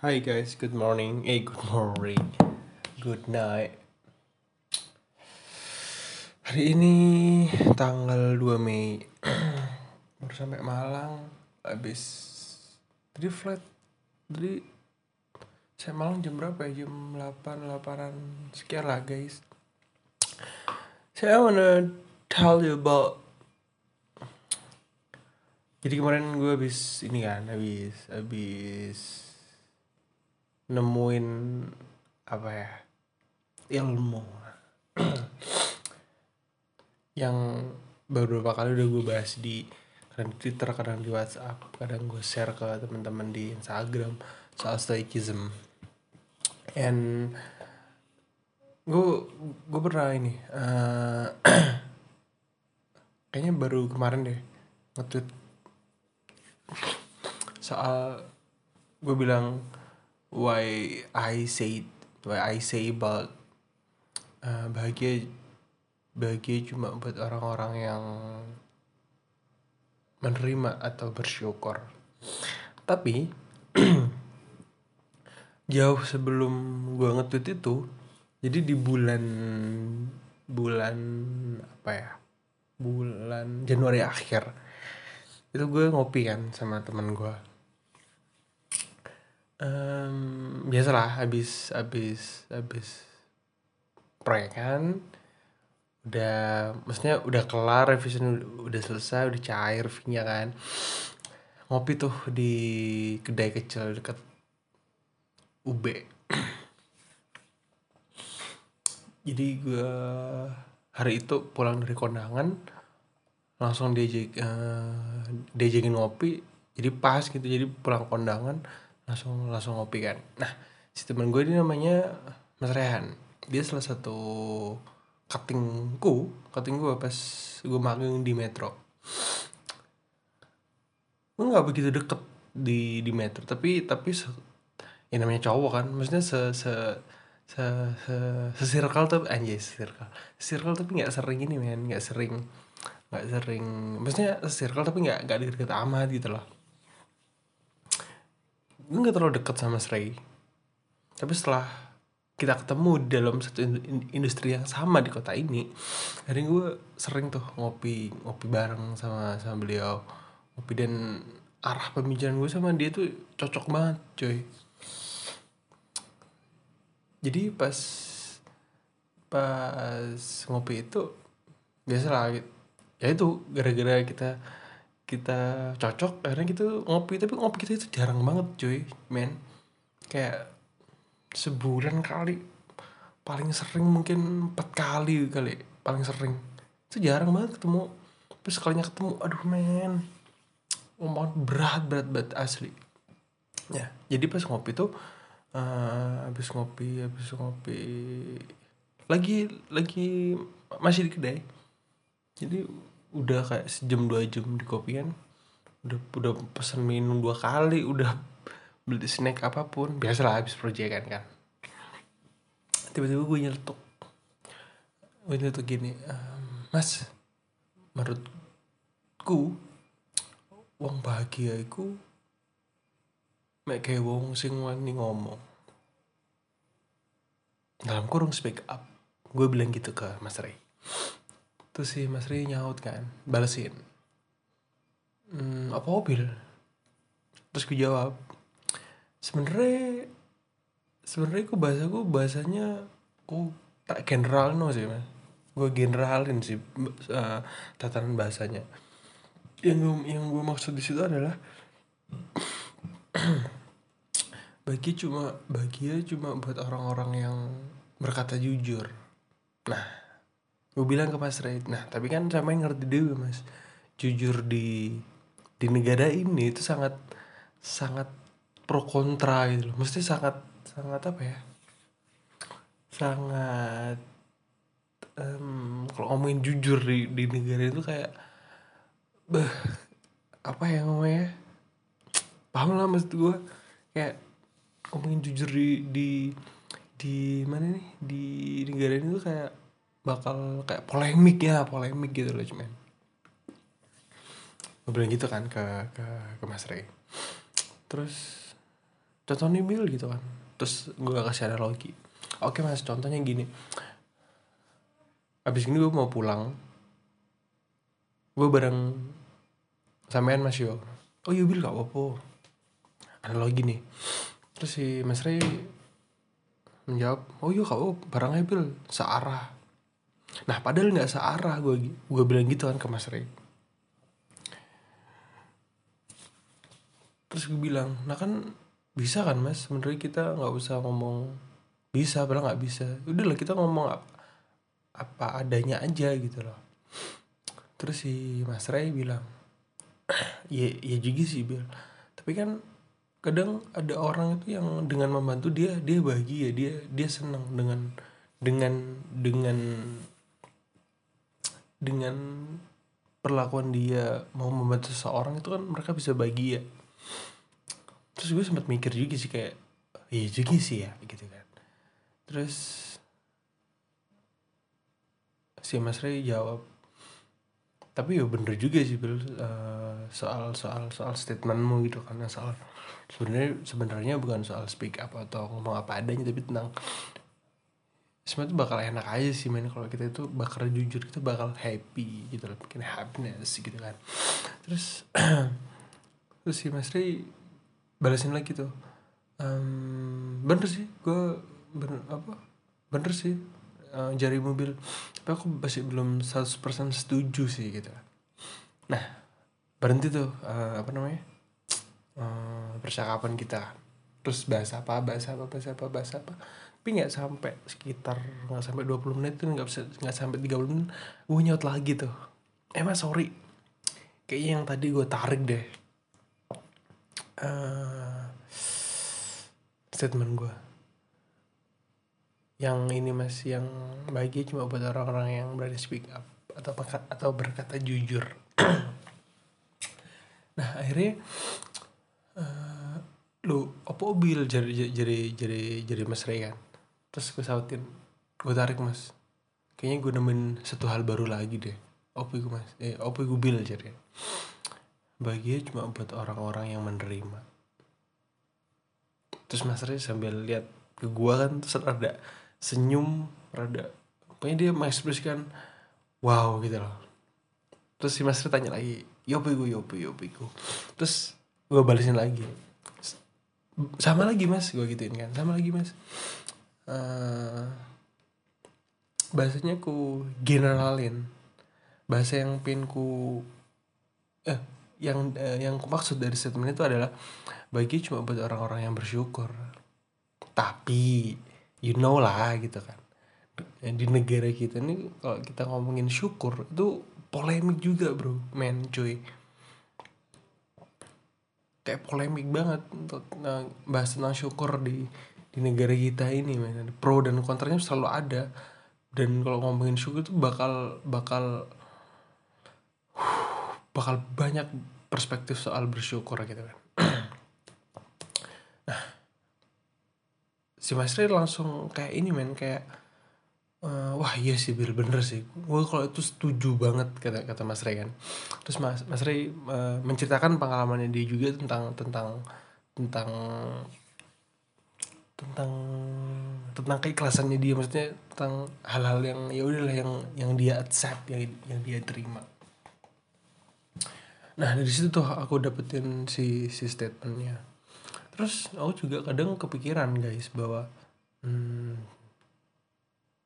Hi guys, good morning. Eh, good morning. Good night. Hari ini tanggal 2 Mei. Baru sampai Malang habis tadi flight tadi saya Malang jam berapa ya? Jam 8 8 sekian lah guys. Saya wanna tell you about jadi kemarin gue habis ini kan habis habis nemuin apa ya ilmu yang beberapa kali udah gue bahas di kadang di Twitter kadang di WhatsApp kadang gue share ke teman-teman di Instagram soal stoicism and gue gue pernah ini uh, kayaknya baru kemarin deh nge-tweet soal gue bilang why I say why I say about uh, bahagia bahagia cuma buat orang-orang yang menerima atau bersyukur. Tapi jauh sebelum gue nge-tweet itu jadi di bulan bulan apa ya? Bulan Januari akhir itu gue ngopi kan sama teman gue um, biasalah habis habis habis proyek kan udah maksudnya udah kelar revision udah selesai udah cair fee kan. Ngopi tuh di kedai kecil deket UB jadi gue hari itu pulang dari kondangan langsung diajak uh, diajakin ngopi jadi pas gitu jadi pulang kondangan langsung langsung ngopi kan. Nah si teman gue ini namanya Mas Rehan. Dia salah satu cuttingku cutting gue pas gue magang di Metro. Gue nggak begitu deket di di Metro tapi tapi ya namanya cowok kan. Maksudnya se se se se, se circle tuh anjay circle. Circle tapi nggak sering ini men. Nggak sering nggak sering maksudnya circle tapi nggak nggak deket-deket amat gitu loh gue gak terlalu deket sama Srey tapi setelah kita ketemu dalam satu industri yang sama di kota ini hari gue sering tuh ngopi ngopi bareng sama sama beliau. Ngopi dan arah pembicaraan gue sama dia tuh cocok banget coy. Jadi pas pas ngopi itu biasa lah ya itu gara-gara kita kita cocok akhirnya kita ngopi. Tapi ngopi kita itu jarang banget cuy men. Kayak sebulan kali. Paling sering mungkin empat kali kali paling sering. Itu jarang banget ketemu. Terus sekalinya ketemu aduh men. Omongan berat berat berat asli. Ya jadi pas ngopi tuh uh, habis ngopi habis ngopi lagi lagi masih di kedai. Jadi udah kayak sejam dua jam di kopian. Udah udah pesen minum dua kali udah beli snack apa pun. Biasa lah habis proyekan kan. Tiba-tiba gue nyeletuk. Gue nyeletuk gini ehm, mas menurutku uang bahagia itu mek kayak wong sing wani ngomong. Dalam kurung speak up gue bilang gitu ke mas Ray terus si Mas Ri nyaut kan balesin. Hmm, apa mobil? Terus gue jawab sebenarnya sebenarnya gue bahasa gue bahasanya gue tak general no sih mas. Gue generalin sih uh, tatanan bahasanya. Yang gue yang gue maksud di situ adalah bagi cuma bahagia cuma buat orang-orang yang berkata jujur. Nah gue bilang ke Mas Ray nah tapi kan sama yang ngerti dewi Mas. Jujur di di negara ini itu sangat sangat pro kontra gitu loh. Mesti sangat sangat apa ya? Sangat um, kalau ngomongin jujur di di negara itu kayak beh apa ya ngomongnya? Paham lah maksud gue kayak ngomongin jujur di di di mana nih? Di negara ini tuh kayak bakal kayak polemik ya polemik gitu loh cuman. Gue bilang gitu kan ke ke ke Mas Ray terus contoh nih Bill gitu kan. Terus gue kasih analogi. Oke mas contohnya gini. Abis ini gue mau pulang. Gue bareng sampean mas yo. Oh iya Bill gak apa-apa. Analogi nih. Terus si mas Ray menjawab oh iya kau barangnya Bill searah nah padahal nggak searah gue gue bilang gitu kan ke mas Ray terus gue bilang nah kan bisa kan mas? Sebenarnya kita nggak usah ngomong bisa padahal nggak bisa. Udahlah kita ngomong apa, apa adanya aja gitu loh. Terus si mas Ray bilang ya ya juga sih Bill tapi kan kadang ada orang itu yang dengan membantu dia dia bahagia dia dia senang dengan dengan dengan dengan perlakuan dia mau membantu seseorang itu kan mereka bisa bahagia. Terus gue sempat mikir juga sih kayak iya juga sih ya gitu kan. Terus si Mas Ray jawab tapi ya bener juga sih Bill uh, soal soal soal statementmu gitu kan soal sebenarnya sebenarnya bukan soal speak up atau ngomong apa adanya tapi tentang sebenarnya bakal enak aja sih men. Kalau kita itu bakal jujur kita bakal happy gitu loh. Bikin happiness gitu kan. Terus terus si Mas Ray balasin lagi tuh. Um, bener sih gue bener apa bener sih uh, jari mobil. Tapi aku masih belum 100% setuju sih gitu. Nah berhenti tuh uh, apa namanya uh, percakapan kita. Terus bahas apa bahas apa bahas apa bahas apa tapi nggak sampai sekitar nggak sampai 20 menit tuh nggak bisa nggak sampai 30 menit gue nyaut lagi tuh. Eh mas sorry. Kayaknya yang tadi gue tarik deh. Uh, statement gue yang ini mas yang bahagia cuma buat orang-orang yang berani speak up atau atau berkata jujur. Nah akhirnya uh, lu apa bil jadi jadi jadi jadi mas Ray kan terus gue sautin gue tarik mas. Kayaknya gue nemuin satu hal baru lagi deh. Opo gue mas? Eh opo gue bil jadi bahagia cuma buat orang-orang yang menerima. Terus mas Ray sambil lihat ke gue kan terus ada senyum rada pokoknya dia mengekspresikan wow gitu loh. Terus si mas Ray tanya lagi yopi gue yopi yopi gue terus gue balesin lagi. Sama lagi mas gue gituin kan. Sama lagi mas uh, bahasanya ku generalin. Bahasa yang pin ku eh yang eh, yang ku maksud dari statement itu adalah bagi cuma buat orang-orang yang bersyukur. Tapi you know lah gitu kan. Di negara kita ini kalau kita ngomongin syukur itu polemik juga bro men cuy. Kayak polemik banget untuk nah, bahas tentang syukur di di negara kita ini men. Pro dan kontranya selalu ada. Dan kalau ngomongin syukur itu bakal bakal bakal banyak perspektif soal bersyukur gitu kan. Nah si Mas Ray langsung kayak ini men kayak uh, wah iya sih Bill bener sih. Gue kalau itu setuju banget kata kata Mas Ray kan. Terus Mas Mas Ray uh, menceritakan pengalamannya dia juga tentang tentang tentang tentang tentang keikhlasannya dia maksudnya tentang hal-hal yang ya udahlah yang yang dia accept yang yang dia terima. Nah dari situ tuh aku dapetin si si statementnya. Terus aku juga kadang kepikiran guys bahwa hmm,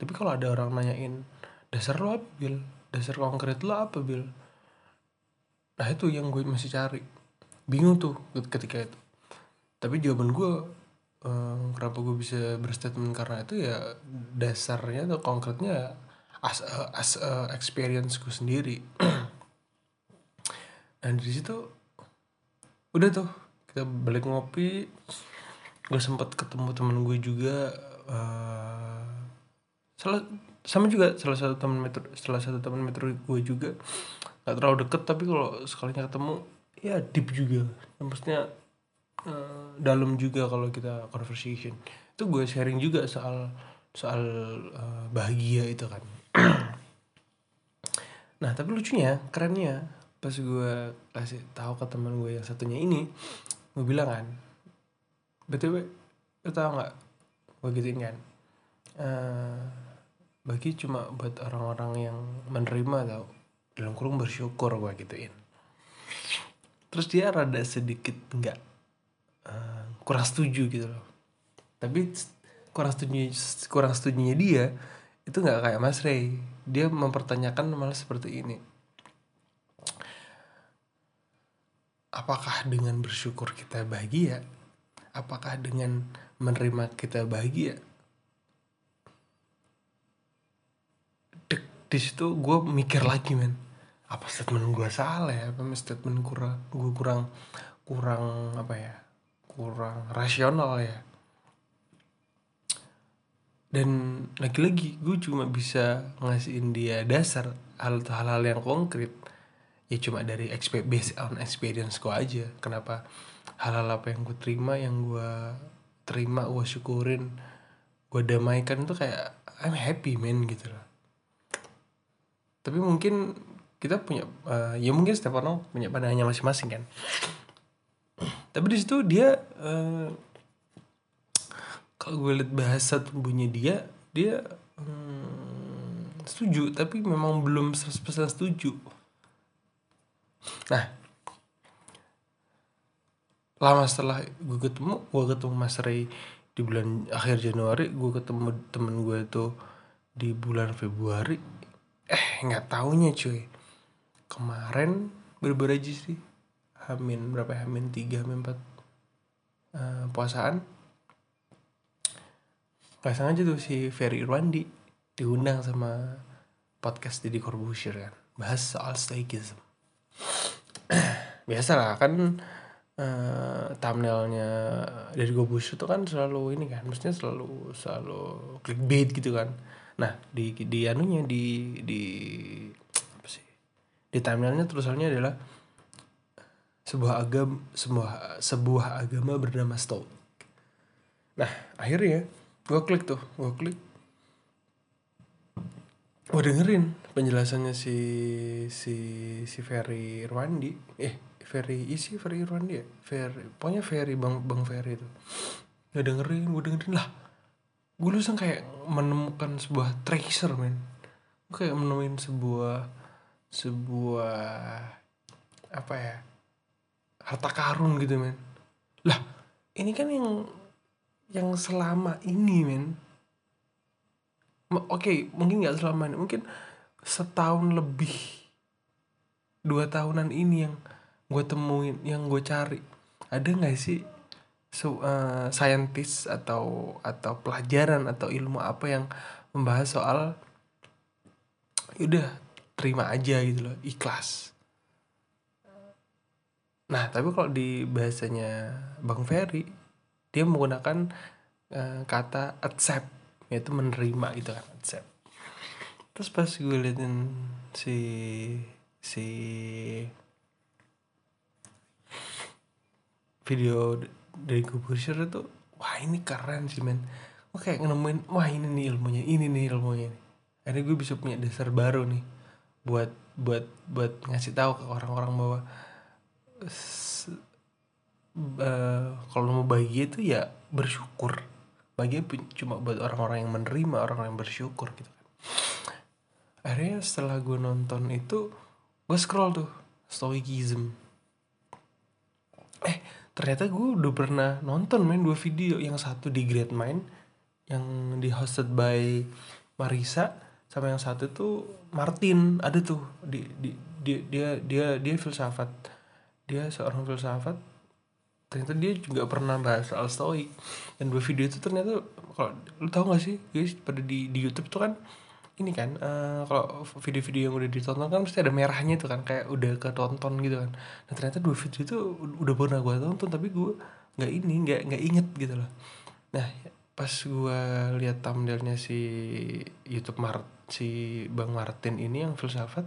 tapi kalau ada orang nanyain dasar lo apa bil? Dasar konkret lo apa bil? Nah itu yang gue masih cari. Bingung tuh ketika itu. Tapi jawaban gue um, kenapa gue bisa berstatement karena itu ya dasarnya atau konkretnya as a, as a experience gue sendiri. Dan di situ udah tuh kita balik ngopi gue sempat ketemu temen gue juga uh, salah sama juga salah satu teman metro salah satu teman metro gue juga. Nggak terlalu deket tapi kalau sekalinya ketemu ya deep juga. Maksudnya uh, dalam juga kalau kita conversation. Itu gue sharing juga soal soal uh, bahagia itu kan. Nah tapi lucunya kerennya pas gue kasih tahu ke teman gue yang satunya ini gue bilang kan btw lo tau nggak gue gituin kan? Eh, bagi cuma buat orang-orang yang menerima tau dalam kurung bersyukur gue gituin. Terus dia rada sedikit nggak eh, kurang setuju gitu loh. Tapi kurang setuju kurang setujunya dia itu nggak kayak Mas Ray dia mempertanyakan malah seperti ini. Apakah dengan bersyukur kita bahagia? Apakah dengan menerima kita bahagia? Di situ gue mikir lagi men. Apa statement gue salah ya? Apa statement kurang gue kurang kurang apa ya kurang rasional ya. Dan lagi-lagi gue cuma bisa ngasihin dia dasar hal-hal yang konkret. Ya cuma dari expe- based on experience gue aja. Kenapa hal-hal apa yang gue terima yang gue terima gue syukurin gue damaikan itu kayak I'm happy man gitu loh. Tapi mungkin kita punya eh, ya mungkin setiap orang punya pandangannya masing-masing kan tapi di situ dia eh, kalau gue lihat bahasa tubuhnya dia dia hmm, setuju. Tapi memang belum 100% setuju. Nah lama setelah gue ketemu gue ketemu Mas Ray di bulan akhir Januari gue ketemu temen gue itu di bulan Februari. Eh nggak taunya cuy. Kemarin baru aja sih Hamin berapa ya? Hamin 3 Hamin 4 eh, puasaan. Gak sengaja tuh si Ferry Irwandi diundang sama podcast Deddy Corbuzier kan? Bahas soal stoicism biasa lah kan eh, thumbnailnya dari Corbuzier tuh kan selalu ini kan maksudnya selalu selalu clickbait gitu kan. Nah di di anunya di di apa sih? Di thumbnailnya tulisannya adalah sebuah agama sebuah sebuah agama bernama Stoic. Nah akhirnya gue klik tuh gue klik. Gue dengerin penjelasannya si si si Ferry Irwandi. Eh Ferry isi Ferry Irwandi ya? Ferry pokoknya Ferry bang bang Ferry itu gue dengerin gue dengerin lah. Gue langsung kayak menemukan sebuah treasure men. Gue kayak menemuin sebuah sebuah apa ya harta karun gitu men. Lah ini kan yang yang selama ini men. Oke mungkin nggak selama ini mungkin setahun lebih dua tahunan ini yang gue temuin yang gue cari. Ada nggak sih so, eh, scientist atau atau pelajaran atau ilmu apa yang membahas soal udah terima aja gitu loh ikhlas nah tapi kalau di bahasanya bang Ferry dia menggunakan eh, kata accept yaitu menerima gitu kan accept. Terus pas gue liatin si si video dari Kubusher itu wah ini keren sih men. Gue kayak nemuin wah ini nih ilmunya ini nih ilmunya nih. Akhirnya gue bisa punya dasar baru nih buat buat buat ngasih tahu ke orang-orang bahwa eh, kalau mau bahagia itu ya bersyukur. Bahagia cuma buat orang-orang yang menerima orang-orang yang bersyukur gitu kan. Akhirnya setelah gue nonton itu gue scroll tuh stoicism eh ternyata gue udah pernah nonton main dua video. Yang satu di Great Mind yang di hosted by Marisa sama yang satu tuh Martin. Ada tuh di, di dia dia dia dia filsafat dia seorang filsafat ternyata dia juga pernah bahas soal stoik. Dan dua video itu ternyata kalau lu tahu gak sih guys pada di di YouTube tuh kan ini kan eh, kalau video-video yang udah ditonton kan pasti ada merahnya itu kan kayak udah ketonton gitu kan. Nah ternyata dua video itu udah pernah gue tonton tapi gue nggak ini nggak nggak inget gitu loh. Nah pas gue lihat thumbnailnya si YouTube Mart si Bang Martin ini yang filsafat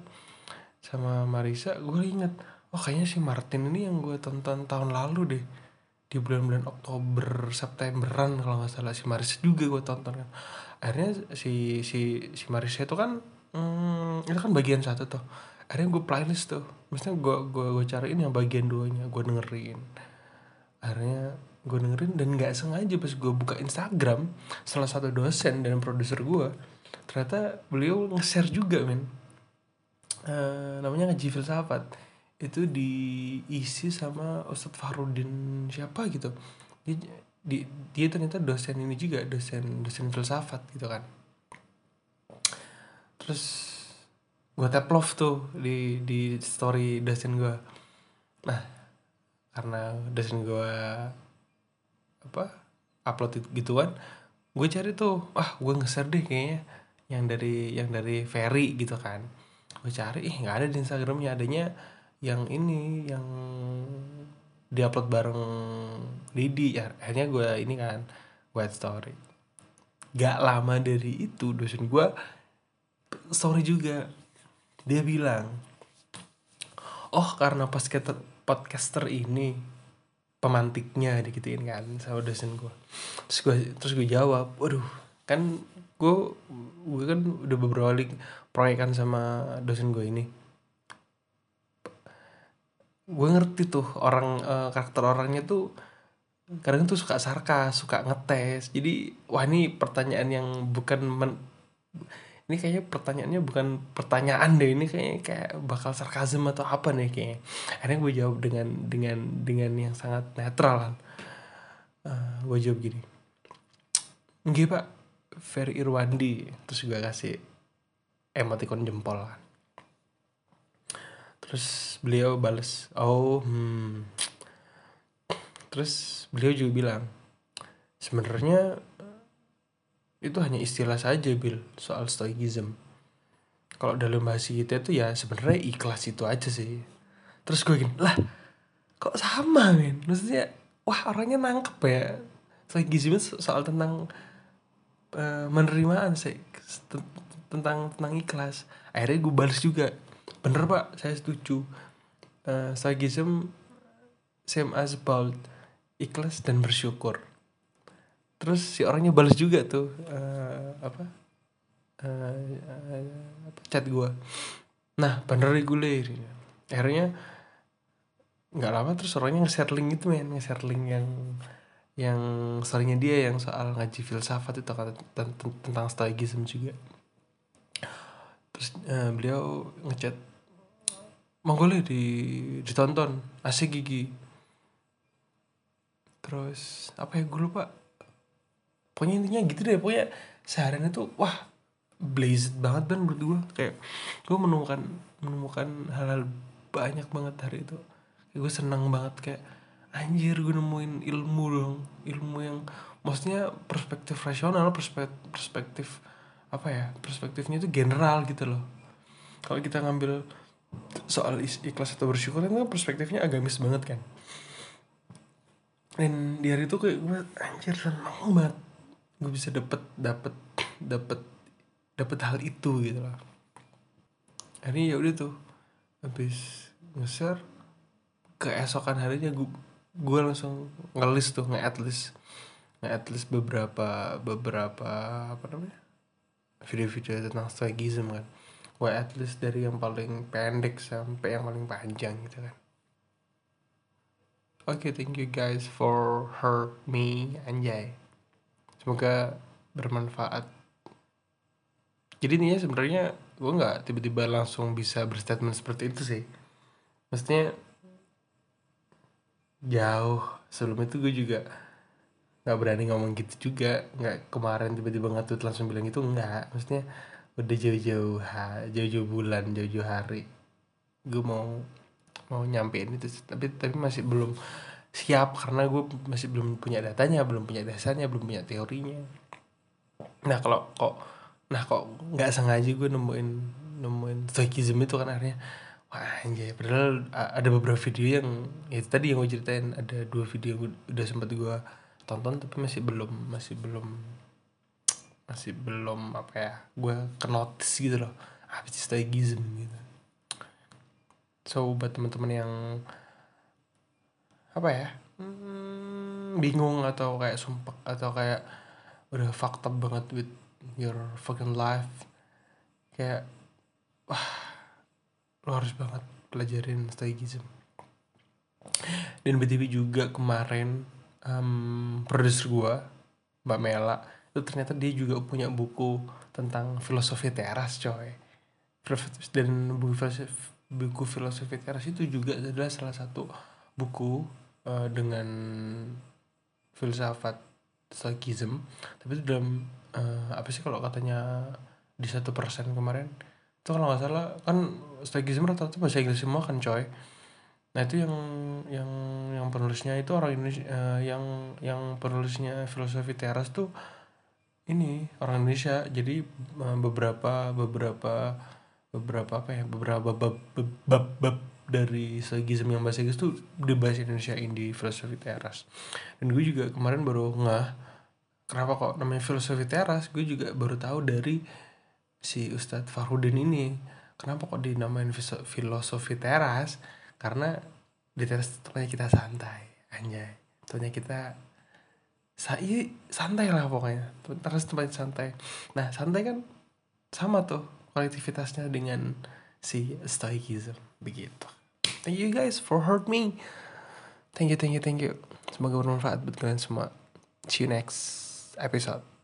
sama Marisa gue inget oh kayaknya si Martin ini yang gue tonton tahun lalu deh. Di bulan-bulan Oktober Septemberan kalau nggak salah. Si Marisa juga gue tonton kan. Akhirnya si si si Marisa itu kan hmm, itu kan bagian satu tuh. Akhirnya gue playlist tuh. Maksudnya gue gue gue cariin yang bagian duanya. Gue dengerin. Akhirnya gue dengerin dan nggak sengaja pas gue buka Instagram salah satu dosen dan produser gue ternyata beliau nge-share juga men. Eh, namanya ngaji filsafat itu diisi sama Ustadz Fahrudin siapa gitu. Dia, di, dia ternyata dosen ini juga dosen dosen filsafat gitu kan. Terus gue tap love tuh di di story dosen gue nah karena dosen gue apa upload itu gituan gue cari tuh ah gue nge-share deh kayaknya yang dari yang dari Ferry gitu kan. Gue cari ih nggak ada di Instagramnya adanya yang ini yang diupload bareng Didi. Ya akhirnya gue ini kan add story. Gak lama dari itu dosen gue story juga. Dia bilang oh karena pas kita podcaster ini pemantiknya digituin kan sama dosen gue terus gue terus gue jawab waduh kan gue gue kan udah beberapa kali proyekan sama dosen gue ini gue ngerti tuh orang eh, karakter orangnya tuh kadang tuh suka sarkas suka ngetes. Jadi wah ini pertanyaan yang bukan men- ini kayaknya pertanyaannya bukan pertanyaan deh. Ini kayaknya kayak bakal sarkasm atau apa nih kayaknya. Akhirnya gue jawab dengan dengan dengan yang sangat netral kan. Eh, gue jawab gini. Nggih pak. Ferry Irwandi. Terus gue kasih Emoticon jempol kan Terus beliau bales Oh hmm. Terus beliau juga bilang Sebenarnya Itu hanya istilah saja Bill Soal stoicism Kalau dalam bahasa kita itu ya sebenarnya ikhlas itu aja sih. Terus gue gini Lah kok sama men? Maksudnya Wah orangnya nangkep ya. Stoicism soal tentang eh, Menerimaan sih Tent- Tentang tentang ikhlas. Akhirnya gue balas juga Bener pak. Saya setuju. Uh, Stoicism Same as about Ikhlas dan bersyukur. Terus si orangnya balas juga tuh eh, Apa? Eh, apa, Chat gue Nah bener reguler Akhirnya nggak lama terus orangnya nge-share link itu men. Nge-share link yang yang storynya dia yang soal ngaji filsafat itu tentang stoicism juga. Terus eh, beliau ngechat monggo le di ditonton asik gigi. Terus apa ya gue lupa. Pokoknya intinya gitu deh pokoknya seharian itu wah blazed banget dan menurut gue kayak gue menemukan menemukan hal-hal banyak banget hari itu. Kayak gue senang banget kayak anjir gue nemuin ilmu dong. Ilmu yang maksudnya perspektif rasional perspektif perspektif apa ya perspektifnya itu general gitu loh. Kalau kita ngambil soal ikhlas atau bersyukur itu kan perspektifnya agamis banget kan. Dan di hari itu kayak gue anjir seneng banget. Gue bisa dapet dapet dapet dapet hal itu gitu loh akhirnya ya udah tuh habis nge-share keesokan harinya gue gue langsung ngelis tuh nge list nge beberapa beberapa apa namanya video-video tentang stoicism kan gue list dari yang paling pendek sampai yang paling panjang gitu kan Oke, thank you guys for her me anjay. Semoga bermanfaat. Jadi nih sebenarnya gue nggak tiba-tiba langsung bisa berstatement seperti itu sih. Maksudnya jauh sebelum itu gue juga nggak berani ngomong gitu juga nggak kemarin tiba-tiba ngetweet langsung bilang gitu nggak maksudnya udah jauh-jauh jauh-jauh bulan jauh-jauh hari. Gue mau mau nyampein itu tapi tapi masih belum siap karena gue masih belum punya datanya belum punya dasarnya belum punya teorinya. Nah kalau kok nah kok nggak sengaja gue nemuin nemuin stoicism itu kan akhirnya. Wah anjay padahal ada beberapa video yang ya itu tadi yang gue ceritain ada dua video yang udah sempat gue tonton tapi masih belum masih belum masih belum apa ya gue ke notice gitu loh. Sih stoicism gitu. So buat teman-teman yang apa ya hmm, bingung atau kayak sumpah atau kayak udah up banget with your fucking life kayak wah lo harus banget pelajarin stoicism dan btw juga kemarin um, produser gue Mbak Mela ternyata dia juga punya buku tentang filosofi teras coy. Dan buku filosofi, buku filosofi teras itu juga adalah salah satu buku uh, dengan filsafat stoikism. Tapi itu dalam uh, apa sih kalau katanya di satu persen kemarin? Itu kalau nggak salah kan stoikism rata-rata bahasa Inggris semua kan coy. Nah itu yang yang yang penulisnya itu orang Indonesia uh, yang yang penulisnya filosofi teras tuh ini orang Indonesia. Jadi uh, beberapa beberapa beberapa apa ya beberapa bab bab, bab, bab dari stoikism yang bahasa Inggris tuh di bahasa Indonesia di filosofi teras. Dan gue juga kemarin baru nggak kenapa kok namanya filosofi teras? Gue juga baru tahu dari si Ustadz Farhudin ini. Kenapa kok dinamain filosofi teras? Karena di teras tempatnya kita santai anjay. Tempatnya kita saya santai lah pokoknya. Teras tempat santai. Nah santai kan sama tuh kolektivitasnya dengan si stoicism begitu. Thank you guys for heard me. Thank you thank you thank you. Semoga bermanfaat buat kalian semua. See you next episode